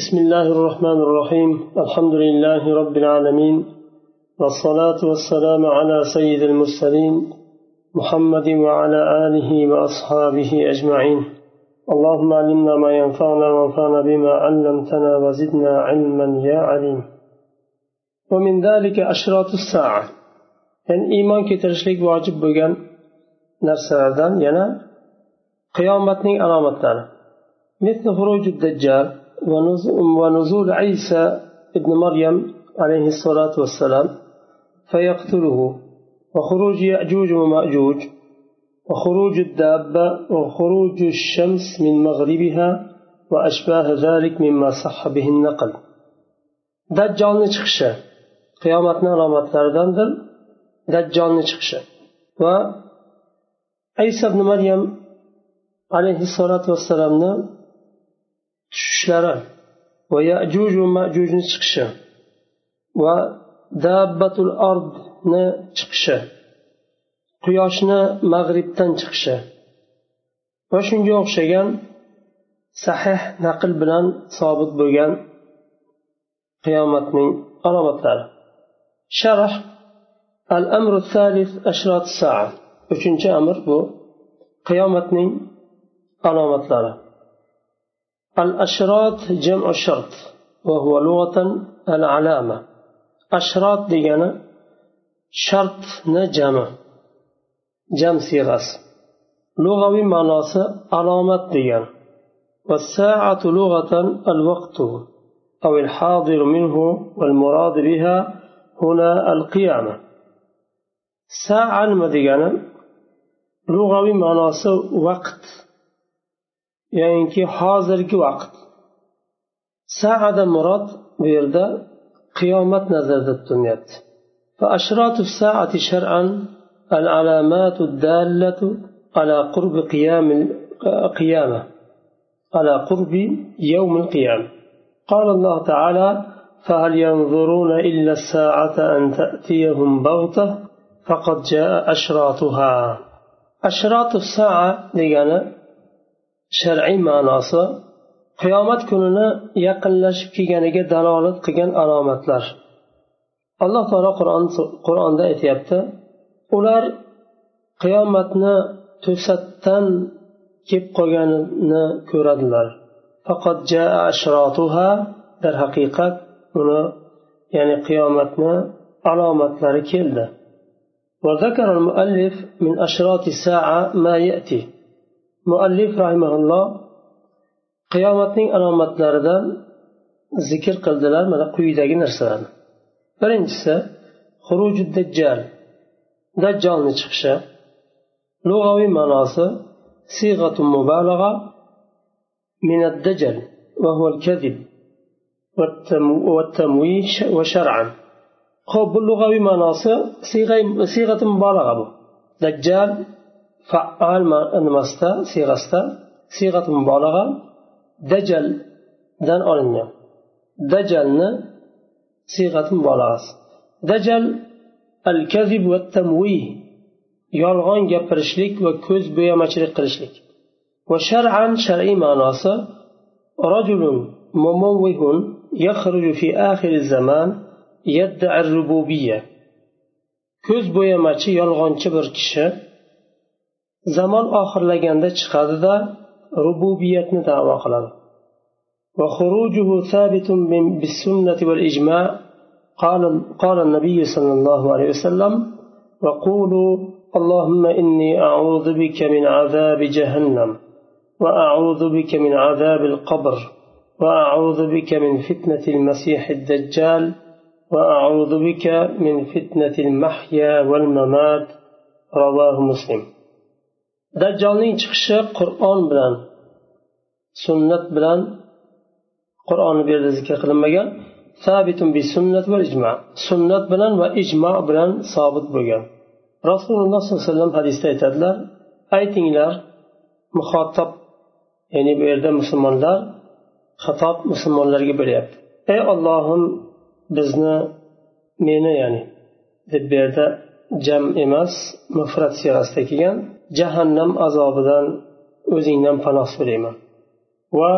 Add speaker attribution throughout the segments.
Speaker 1: بسم الله الرحمن الرحيم. الحمد لله رب العالمين. والصلاة والسلام على سيد المرسلين محمد وعلى آله وأصحابه أجمعين. اللهم علمنا ما ينفعنا وانفعنا بما علمتنا وزدنا علما يا عليم. ومن ذلك أشراط الساعة. يعني إيمان كترشلك واجب بغن narsalardan yana qiyomatning alomatlari مثل خروج الدجال. ونزول عيسى ابن مريم عليه الصلاة والسلام فيقتله وخروج يأجوج ومأجوج وخروج الدابة وخروج الشمس من مغربها وأشباه ذلك مما صح به النقل. دجالni chiqishi qiyomatni alomatlaridandir dajjolni chiqishi va aysa ibn maryam alayhissalotu vassalamni tushishlari va yajuj va majujni chiqishi va dabbatul ardni chiqishi quyoshni mag'ribdan chiqishi va shunga o'xshagan sahih naql bilan sobit bo'lgan qiyomatning alomatlari. Sharh al amru thalith ashrat saa. Uchinchi amr bu qiyomatning alomatlari. الأشراط جمع شرط وهو لغة العلامة. أشراط ديانا شرط نجمع جمع صيغة. لغوي معناس علامة ديان والساعة لغة الوقت أو الحاضر منه والمراد بها هنا القيامة. ساعة مديانا لغوي معناس وقت. Ya'niki hozirgi vaqt. Saada murod bu yerda qiyomat nazarda tutilyapti. فأشراط الساعة شرعا العلامات الدالة على قرب قيام القيامة على قرب يوم القيامة قال الله تعالى فهل ينظرون إلا الساعة أن تأتيهم بغتة فقد جاء أشراطها أشراط الساعة لقنا shar'iy ma'nosi qiyomat kunini yaqinlashib kelganiga dalolat qilgan alomatlar alloh taolo qur'on qur'onda aytyapti ular qiyomatni to'satdan kelib qolganini ko'radilar faqat darhaqiqat uni ya'ni qiyomatni alomatlari keldi وذكر المؤلف من أشراط الساعة ما يأتي muallif rahimaulloh qiyomatning alomatlaridan zikr qildilar mana quyidagi narsalarni birinchisi xuruju dajjal dajjolni chiqishi lug'aviy ma'nosi صيغة مبالغة من الدجل وهو الكذب والتمويه وشرعا خب باللغوي معناصي صيغة مبالغة دجال faal nimasida siyg'asida siyg'at mubolag'a dajaldan olingan dajalni siyg'at mubolag'asi dajal al kazib va tamvih yolg'on gapirishlik va ko'z bo'yamachilik qilishlik va shar'an shar'iy ma'nosi رجل مموه يخرج في آخر الزمان يدعي الربوبية ko'z bo'yamachi yolg'onchi bir kishi zamon oxirlaganda chiqadida rububiyatni davo qiladi. وخروجه ثابت بالسنة والإجماع قال قال النبي صلى الله عليه وسلم وقولوا اللهم إني أعوذ بك من عذاب جهنم وأعوذ بك من عذاب القبر وأعوذ بك من فتنة المسيح الدجال وأعوذ بك من فتنة المحيا والممات رواه مسلم dajjolning chiqishi qur'on bilan sunnat bilan qur'onni bu yerda zikr qilinmagan sunnat bilan va ijmo bilan sobit bo'lgan. Rasululloh sollallohu alayhi vasallam hadisda aytadilar aytinglar muhotab ya'ni bu yerda musulmonlar xatob musulmonlarga beryapti ey ollohim bizni meni ya'ni deb bu yerda jam emas mufrat siyg'asida kelgan jahannam azobidan o'zingdan panoh so'rayman va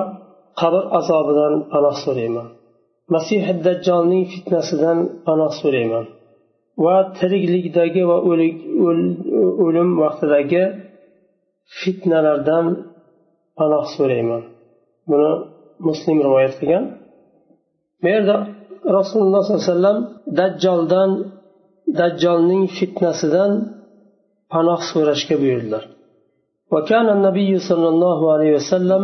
Speaker 1: qabr azobidan panoh so'rayman. Masihi dajjolning fitnasidan panoh so'rayman va tiriklikdagi va o'lim vaqtidagi fitnalardan panoh so'rayman. Buni muslim rivoyat qilgan. Bu yerda rasululloh sollallohu alayhi vasallam dajjoldan dajjolning fitnasidan panoh so'rashga buyurdilar وكان النبي صلى الله عليه وسلم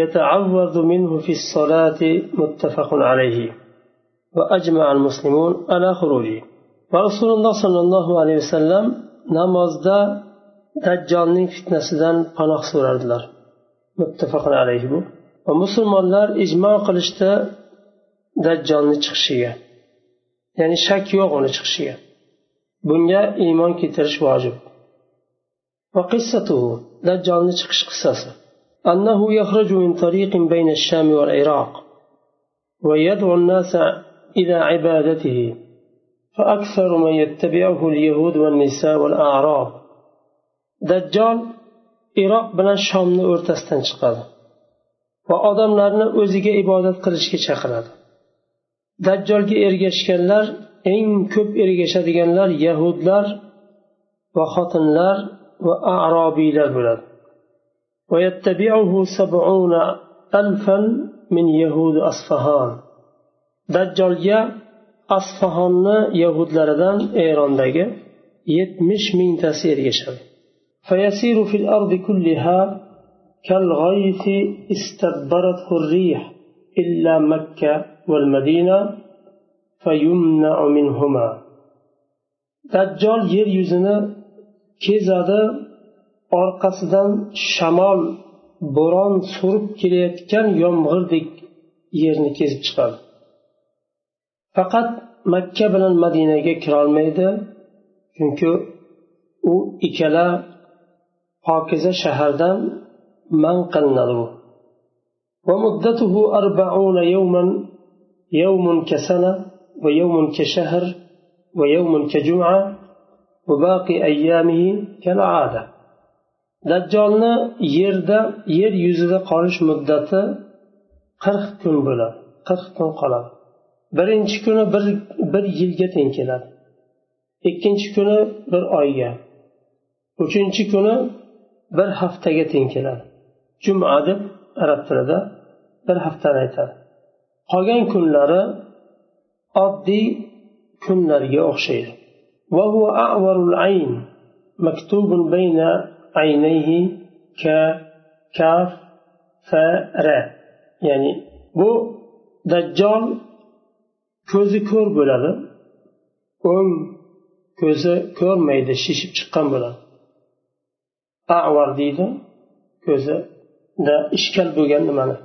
Speaker 1: يتعوذ منه في الصلاة متفق عليه وأجمع المسلمون على خروجه ورسول الله صلى الله عليه وسلم namozda dajjolning fitnasidan panoh so'rardilar muttafaqun alayhi bu va musulmonlar ijmo qilishdi dajjolni chiqishiga ya'ni shak yo'q uni chiqishiga bunga iymon keltirish vojib وقصته دجال chiqish qissasi أنه يخرج من طريق بين الشام والعراق ويدعو الناس إلى عبادته فأكثر من يتبعه اليهود والنساء والأعراب دجال iroq bilan shomni o'rtasidan chiqadi va odamlarni o'ziga ibodat qilishga chaqiradi dajjolga ergashganlar eng ko'p ergashadiganlar yahudlar va xotinlar وأعرابيلات بلاد ويتبعه سبعون ألفا من يهود أصفهان. دجال يا أصفهان يهود لردان إيران دجال يتمش من تسير يشهد. فيسير في الأرض كلها كالغيث استدبرته الريح إلا مكة والمدينة فيمنع منهما. دجال يريزنا kezadi orqasidan shamol bo'ron surib kelayotgan yomg'irdek yerni kezib chiqadi faqat makka bilan madinaga kirolmaydi chunki u ikkala pokiza shahardan man qilinadi u ومدته أربعون يوما يوم كسنة ويوم كشهر ويوم كجمعة وباقي أيامه كالعادة dajjolni yerda yer yuzida qolish muddati qirq kun bo'ladi qirq kun qoladi. Birinchi kuni bir bir yilga teng keladi. Ikkinchi kuni bir oyga. Uchinchi kuni bir haftaga teng keladi. Juma deb arab tilida bir haftani aytadi. Qolgan kunlari oddiy kunlarga o'xshaydi. وهو أعور العين مكتوب بين عينيه ككاف فر ya'ni bu dajjol ko'zi ko'r bo'ladi o'ng ko'zi ko'rmaydi shishib chiqqan bo'ladi avar deydi ko'zida ishkal bo'lgan nimani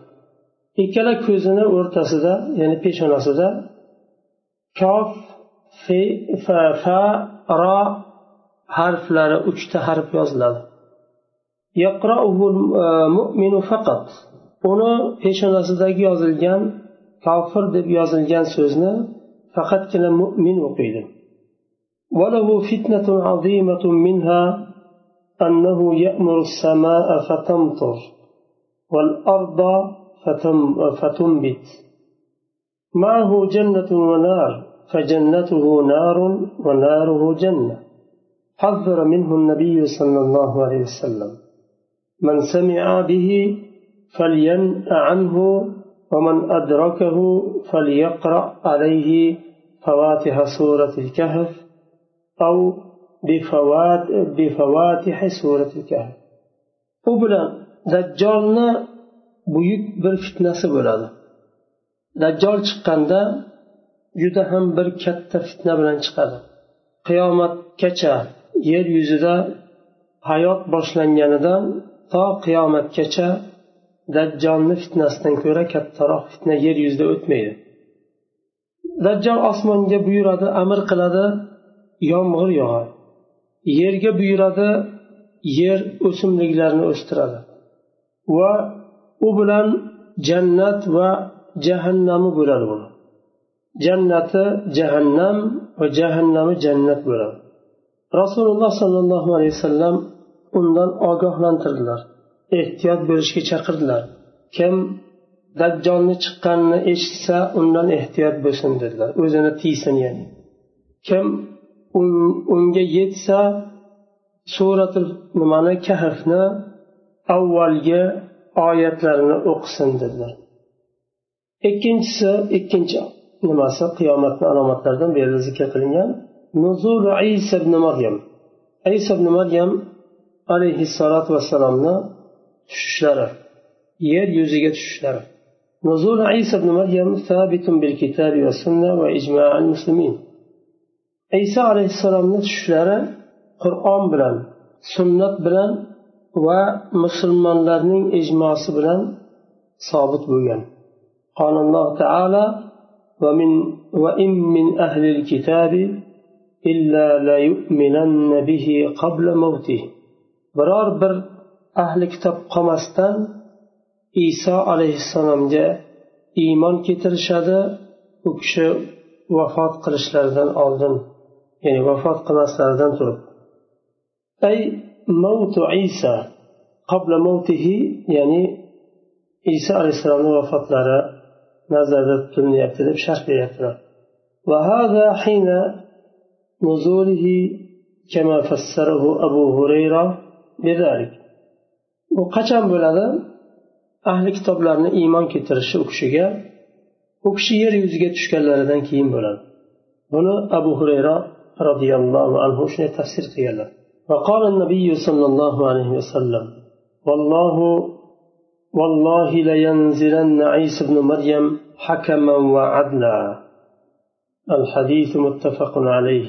Speaker 1: ikkala ko'zini o'rtasida ya'ni peshonasida kof fa ro harflari uchta harf yoziladi uni peshonasidagi yozilgan kofir deb yozilgan so'zni faqatgina mo'min o'qiydi وله فتنة عظيمة منها أنه يأمر السماء فتمطر والأرض فتنبت معه جنة ونار فجنته نار وناره جنة. حذر منه النبي صلى الله عليه وسلم. من سمع به فلينأ عنه ومن أدركه فليقرأ عليه فواتح سورة الكهف أو بفوات بفواتح سورة الكهف. وبلا دجالنا bir fitnasi bo'ladi. Dajjol chiqqanda juda ham bir katta fitna bilan chiqadi. Qiyomatgacha yer yuzida hayot boshlanganidan to qiyomatgacha dajjolni fitnasidan ko'ra kattaroq fitna yer yuzida o'tmaydi. Dajjol osmonga buyuradi amr qiladi yomg'ir yog'adi yerga buyuradi yer o'simliklarni o'stiradi. Va u bilan jannat va jahannami bo'ladi buni. Jannati jahannam va jahannami jannat bo'ladi. Rasululloh sollallohu alayhi vasallam undan ogohlantirdilar ehtiyot bo'lishga chaqirdilar. Kim dajjolni chiqqanini eshitsa undan ehtiyot bo'lsin dedilar o'zini tiysin ya'ni. Kim unga yetsa suratul nimani kahfni avvalgi oyatlarini o'qisin dedilar. Ikkinchisi ikkinchi nimasi qiyomatni alomatlaridan bu yerda zikr qilingan nuzul isa ibn maryam isa ibn maryam alayhissalotu vassalomni tushishlari yer yuziga tushishlari نزول عيسى بن مريم ثابت بالكتاب والسنة وإجماع المسلمين عيسى عليه السلام tushishlari qur'on bilan sunnat bilan va musulmonlarning ijmosi bilan sobit bo'lgan قال الله تعالى ومن وإن من أهل الكتاب إلا ليؤمنن به قبل موته. برار بر أهل كتاب قمستان إيسا عليه السلام جاء إيمان كتر شادا وكش وفات قرش لردن أولدن يعني وفاة قمست لردن ترب. أي موت عيسى قبل موته يعني إيسا عليه السلام وفاة لردن nazarda tutilyapti deb sharh beryaptilar وهذا حين نزوله كما فسره أبو هريرة بذلك وقچن bo'ladi ahli kitoblarni iymon keltirishi u kishiga u kishi yer yuziga tushganlaridan keyin bo'ladi buni abu hurayra roziyallohu anhu shunday tafsir qilganlar وقال النبي صلى الله عليه وسلم والله والله لينزلن عيسى بن مريم حكما وعدلا. الحديث متفق عليه.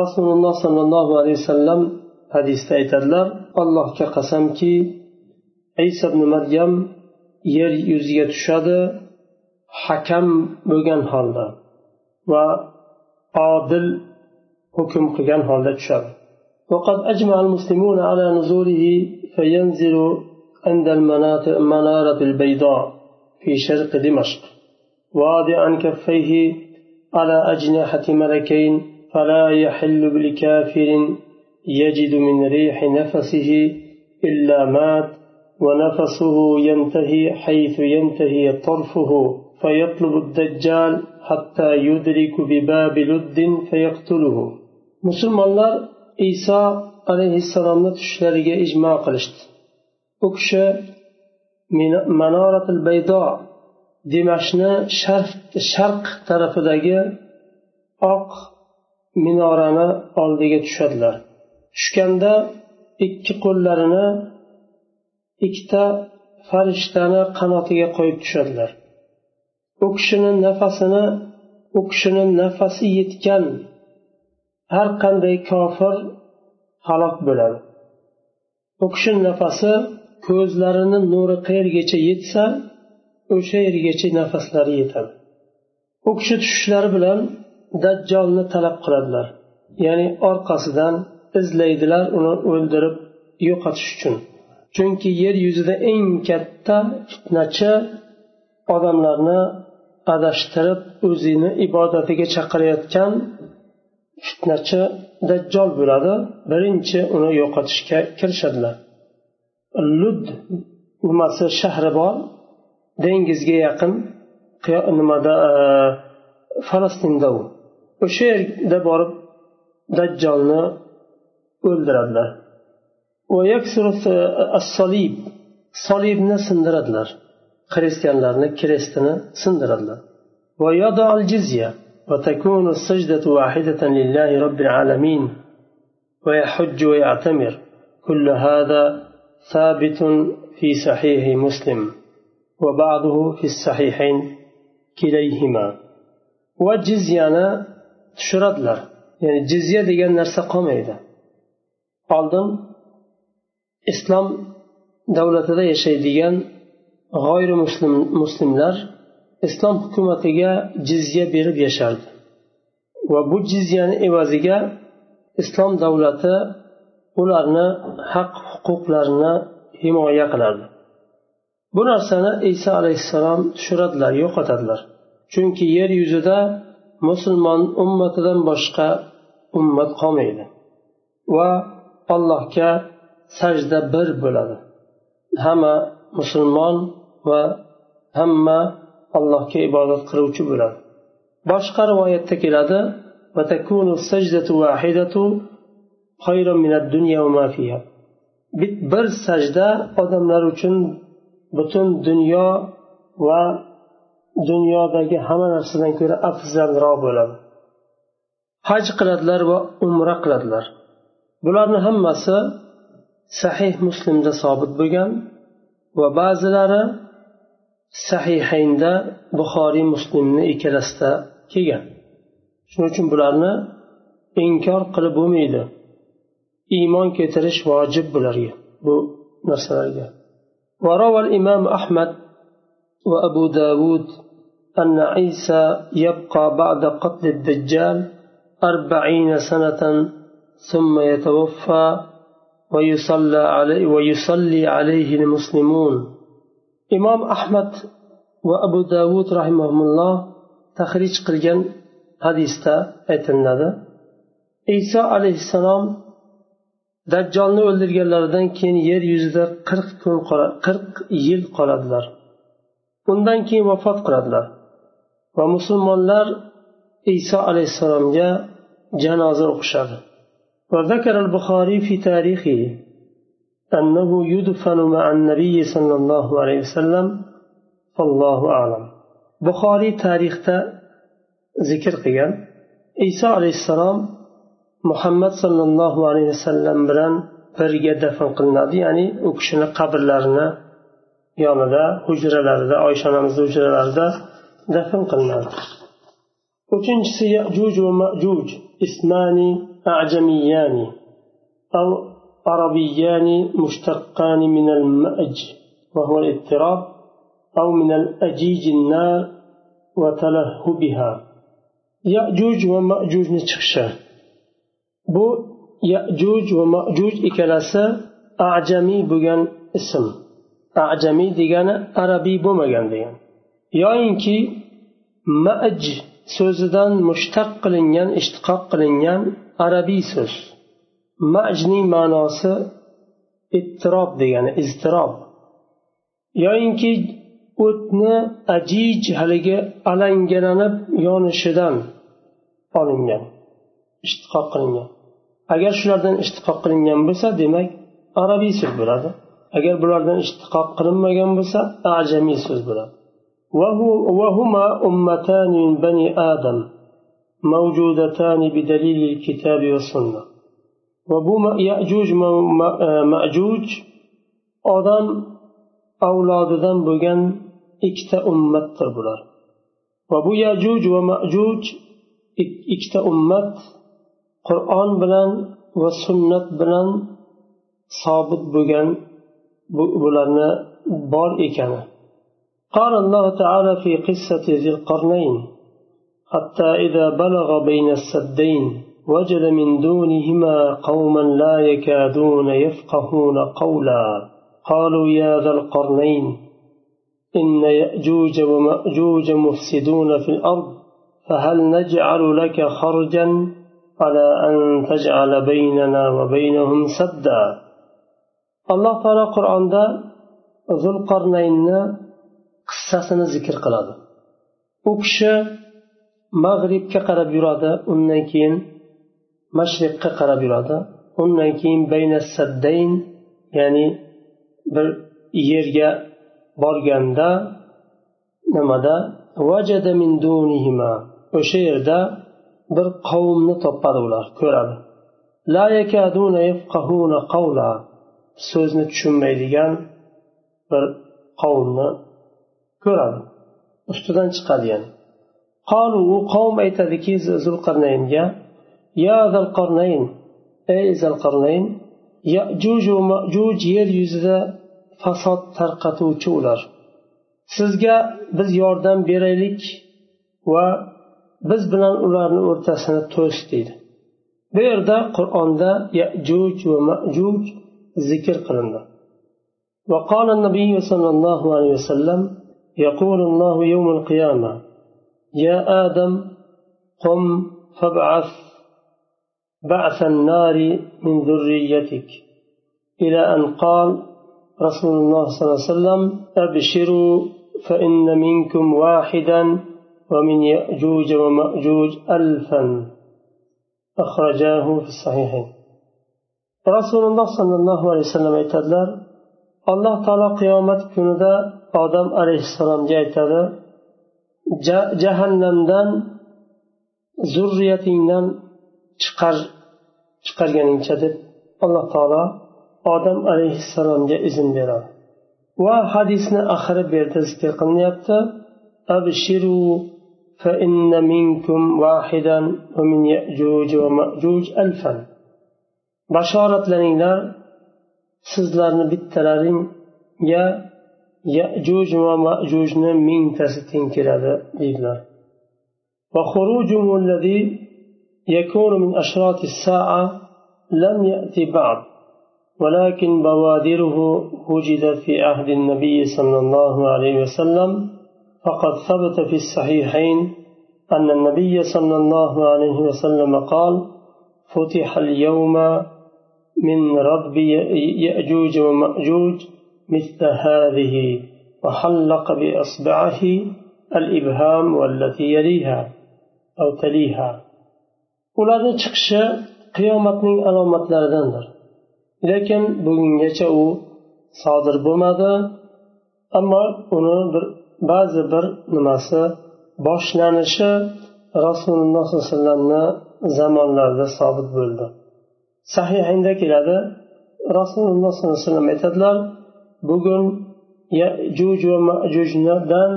Speaker 1: رسول الله صلى الله عليه وسلم حديث aytadilar allohga qasamki isa ibn maryam yer yuziga tushadi hakam bo'lgan holda va odil hukm qilgan holda tushadi وقد أجمع المسلمون على نزوله فينزل عند المنارة البيضاء في شرق دمشق. واضعا كفيه على أجنحة ملكين فلا يحل بالكافر يجد من ريح نفسه إلا مات ونفسه ينتهي حيث ينتهي طرفه فيطلب الدجال حتى يدرك بباب لد فيقتله. مسلم الله عليه السلام tushishlariga ijmo qilishdi u kishi manoratil baydo dimashni sharq tarafidagi oq minorani oldiga tushadilar. Tushganda ikki qo'llarini ikkita farishtani qanotiga qo'yib tushadilar. U kishini nafasini u kishini nafasi yetgan har qanday kofir halok bo'ladi. U kishini nafasi ko'zlarini nuri qayergacha yetsa o'sha yergacha nafaslari yetadi u kishi tushishlari bilan dajjolni talab qiladilar. Ya'ni orqasidan izlaydilar uni o'ldirib yo'qotish uchun. Chunki yer yuzida eng katta fitnachi odamlarni adashtirib o'zini ibodatiga chaqirayotgan fitnachi dajjol bo'ladi. Birinchi uni yo'qotishga kirishadilar. Lud nimasi shahri bor dengizga yaqin nimada falastinda u o'sha yerda borib dajjolni o'ldiradilar solib solibni sindiradilar xristianlarni krestini sindiradilar وتكون السجدة واحدة لله رب العالمين ويحج ويعتمر كل هذا ثابت في صحيح مسلم وبعضه في الصحيحين كليهما وجزيانا tushiradilar ya'ni jizya degan narsa qolmaydi oldin islom davlatida yashaydigan g'oyri muslim muslimlar islom hukumatiga jizya berib yashardi va bu jizyani evaziga islom davlati ularni haq huquqlarini himoya qilardi bu narsani iso alayhissalom tushiradilar yo'qotadilar. Chunki yer yuzida musulmon ummatidan boshqa ummat qolmaydi. Va allohga sajda bir bo'ladi. Hamma musulmon va hamma allohga ibodat qiluvchi bo'ladi. Boshqa rivoyatda keladi bir sajda odamlar uchun butun dunyo va dunyodagi hamma narsadan ko'ra afzalroq bo'ladi. Haj qiladilar va umra qiladilar. Bularni hammasi sahih muslimda sobit bo'lgan va ba'zilari sahihaynda buxoriy muslimni ikkalasida kelgan. Shuning uchun bularni inkor qilib bo'lmaydi. Iymon keltirish vojib bularga bu narsalarga وروى الإمام أحمد وأبو داود أن عيسى يبقى بعد قتل الدجال أربعين سنة ثم يتوفى ويصلى عليه ويصلي عليه المسلمون. إمام أحمد وأبو داود رحمهم الله تخريج قلجن hadisda aytilinadi iso alayhissalom dajjolni o'ldirganlaridan keyin yer yuzida qirq kun qirq yil qoladilar undan keyin vafot qiladilar va musulmonlar iso alayhissalomga janoza o'qishadi وذكر البخاري في تاريخه أنه يدفن مع النبي صلى الله عليه وسلم فالله أعلم بخاري تاريخ zikr qilgan iso alayhissalom muhammad sollallohu alayhi vasallam bilan birga dafn qilinadi ya'ni u kishini qabrlarini yonida hujralarida oysha onamizni hujralarida dafn qilinadi uchinchisi yajuj va majuj ismani ajamiyani أو عربيان مشتقان من المأج وهو الاضطراب أو من الأجيج النار وتلهبها yajuj va majujni chiqishi bu yajuj va majuj ikkalasi ajamiy bo'lgan ism. Ajamiy degani arabiy bo'lmagan degan. Yoyinki maj so'zidan mushtaq qilingan ishtiqoq qilingan arabiy so'z. Majning ma'nosi ittirob degani iztirob. Yoyinki o'tni ajij haligi alangalanib yonishidan olingan. Ishtiqoq qilingan agar shulardan ishtiqoq qilingan bo'lsa demak arabiy so'z bo'ladi agar bulardan ishtiqoq qilinmagan bo'lsa ajamiy so'z bo'ladi وهما أمتان من بني آدم موجودتان بدليل الكتاب والسنة وبو يأجوج مأجوج odam avlodidan bo'lgan ikkita ummatdir bular va bu yajuj va majuj ikkita qur'on bilan va sunnat bilan sobit bo'lgan bularni bor ekani. قال الله تعالى في قصة ذي القرنين حتى إذا بلغ بين السدين وجد من دونهما قوما لا يكادون يفقهون قولا قالوا يا ذا القرنين إن يأجوج ومأجوج مفسدون في الأرض فهل نجعل لك خرجا على أن تجعل بيننا وبينهم سدا alloh taolo qur'onda zulqarnaynni qissasini zikr qiladi u kishi mag'ribga qarab yuradi undan keyin mashriqqa qarab yuradi undan keyin bayna saddayn ya'ni bir yerga borganda nimada o'sha yerda bir qavmni topadi ular ko'radi. La yakaduna yafqahuna qawla so'zni tushunmaydigan bir qavmni ko'radi ustidan chiqadi ya'ni. Qolu u qavm aytadiki zulqarnaynga ya zulqarnayn ey zulqarnayn majuj yer yuzida fasod tarqatuvchi ular. Sizga biz yordam beraylik va biz bilan ularni o'rtasini to's deydi bu yerda qur'onda yajuj va majuj zikr qilindi وقال النبي صلى الله عليه وسلم يقول الله يوم القيامة يا آدم قم فابعث بعث النار من ذريتك إلى أن قال رسول الله صلى الله عليه وسلم أبشروا فإن منكم واحدا ومن يأجوج ومأجوج ألفا أخرجاه في الصحيحين رسول الله صلى الله عليه وسلم aytadilar alloh taolo qiyomat kunida odam alayhissalomga aytadi jahannamdan zurriyatingdan chiqar chiqarganingcha deb alloh taolo odam alayhissalomga izn beradi va hadisni oxiri bu yerda zikr qilinyapti أبشروا فإن منكم واحدا ومن يأجوج ومأجوج ألفا. بشارة لنينار sizlarni bittalaringga yajuj va majujni mingtasi teng keladi deydilar وخروجهم الذي يكون من أشراط الساعة لم يأتي بعد ولكن بوادره وجدت في عهد النبي صلى الله عليه وسلم فقد ثبت في الصحيحين أن النبي صلى الله عليه وسلم قال فتح اليوم من رب يأجوج ومأجوج مثل هذه وحلق بإصبعه الإبهام والتي يليها أو تليها. Ularni chiqishi qiyomatning alomatlaridandir lekin bugungacha u sodir bo'lmadi ammo uni bir ba'zi bir nimasi boshlanishi rasululloh sollallohu alayhi vasallamni zamonlarida sobit bo'ldi. Sahihinda keladi rasululloh sollallohu alayhi vasallam aytadilar bugun yajuj va majujdan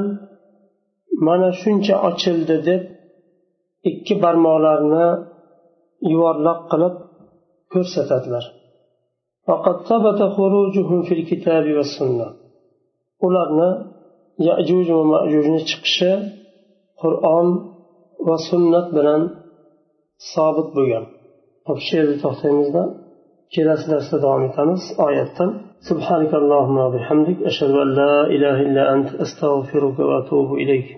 Speaker 1: mana shuncha ochildi deb ikki barmoqlarini yuvarloq qilib ko'rsatadilar. Ularni yajuj va majujni chiqishi qur'on va sunnat bilan sobit bo'lgan hop shu yerda to'xtaymizda kelasi darsda davom etamiz oyatdan سبحانك اللهم وبحمدك أشهد أن لا إله إلا أنت أستغفرك وأتوب إليك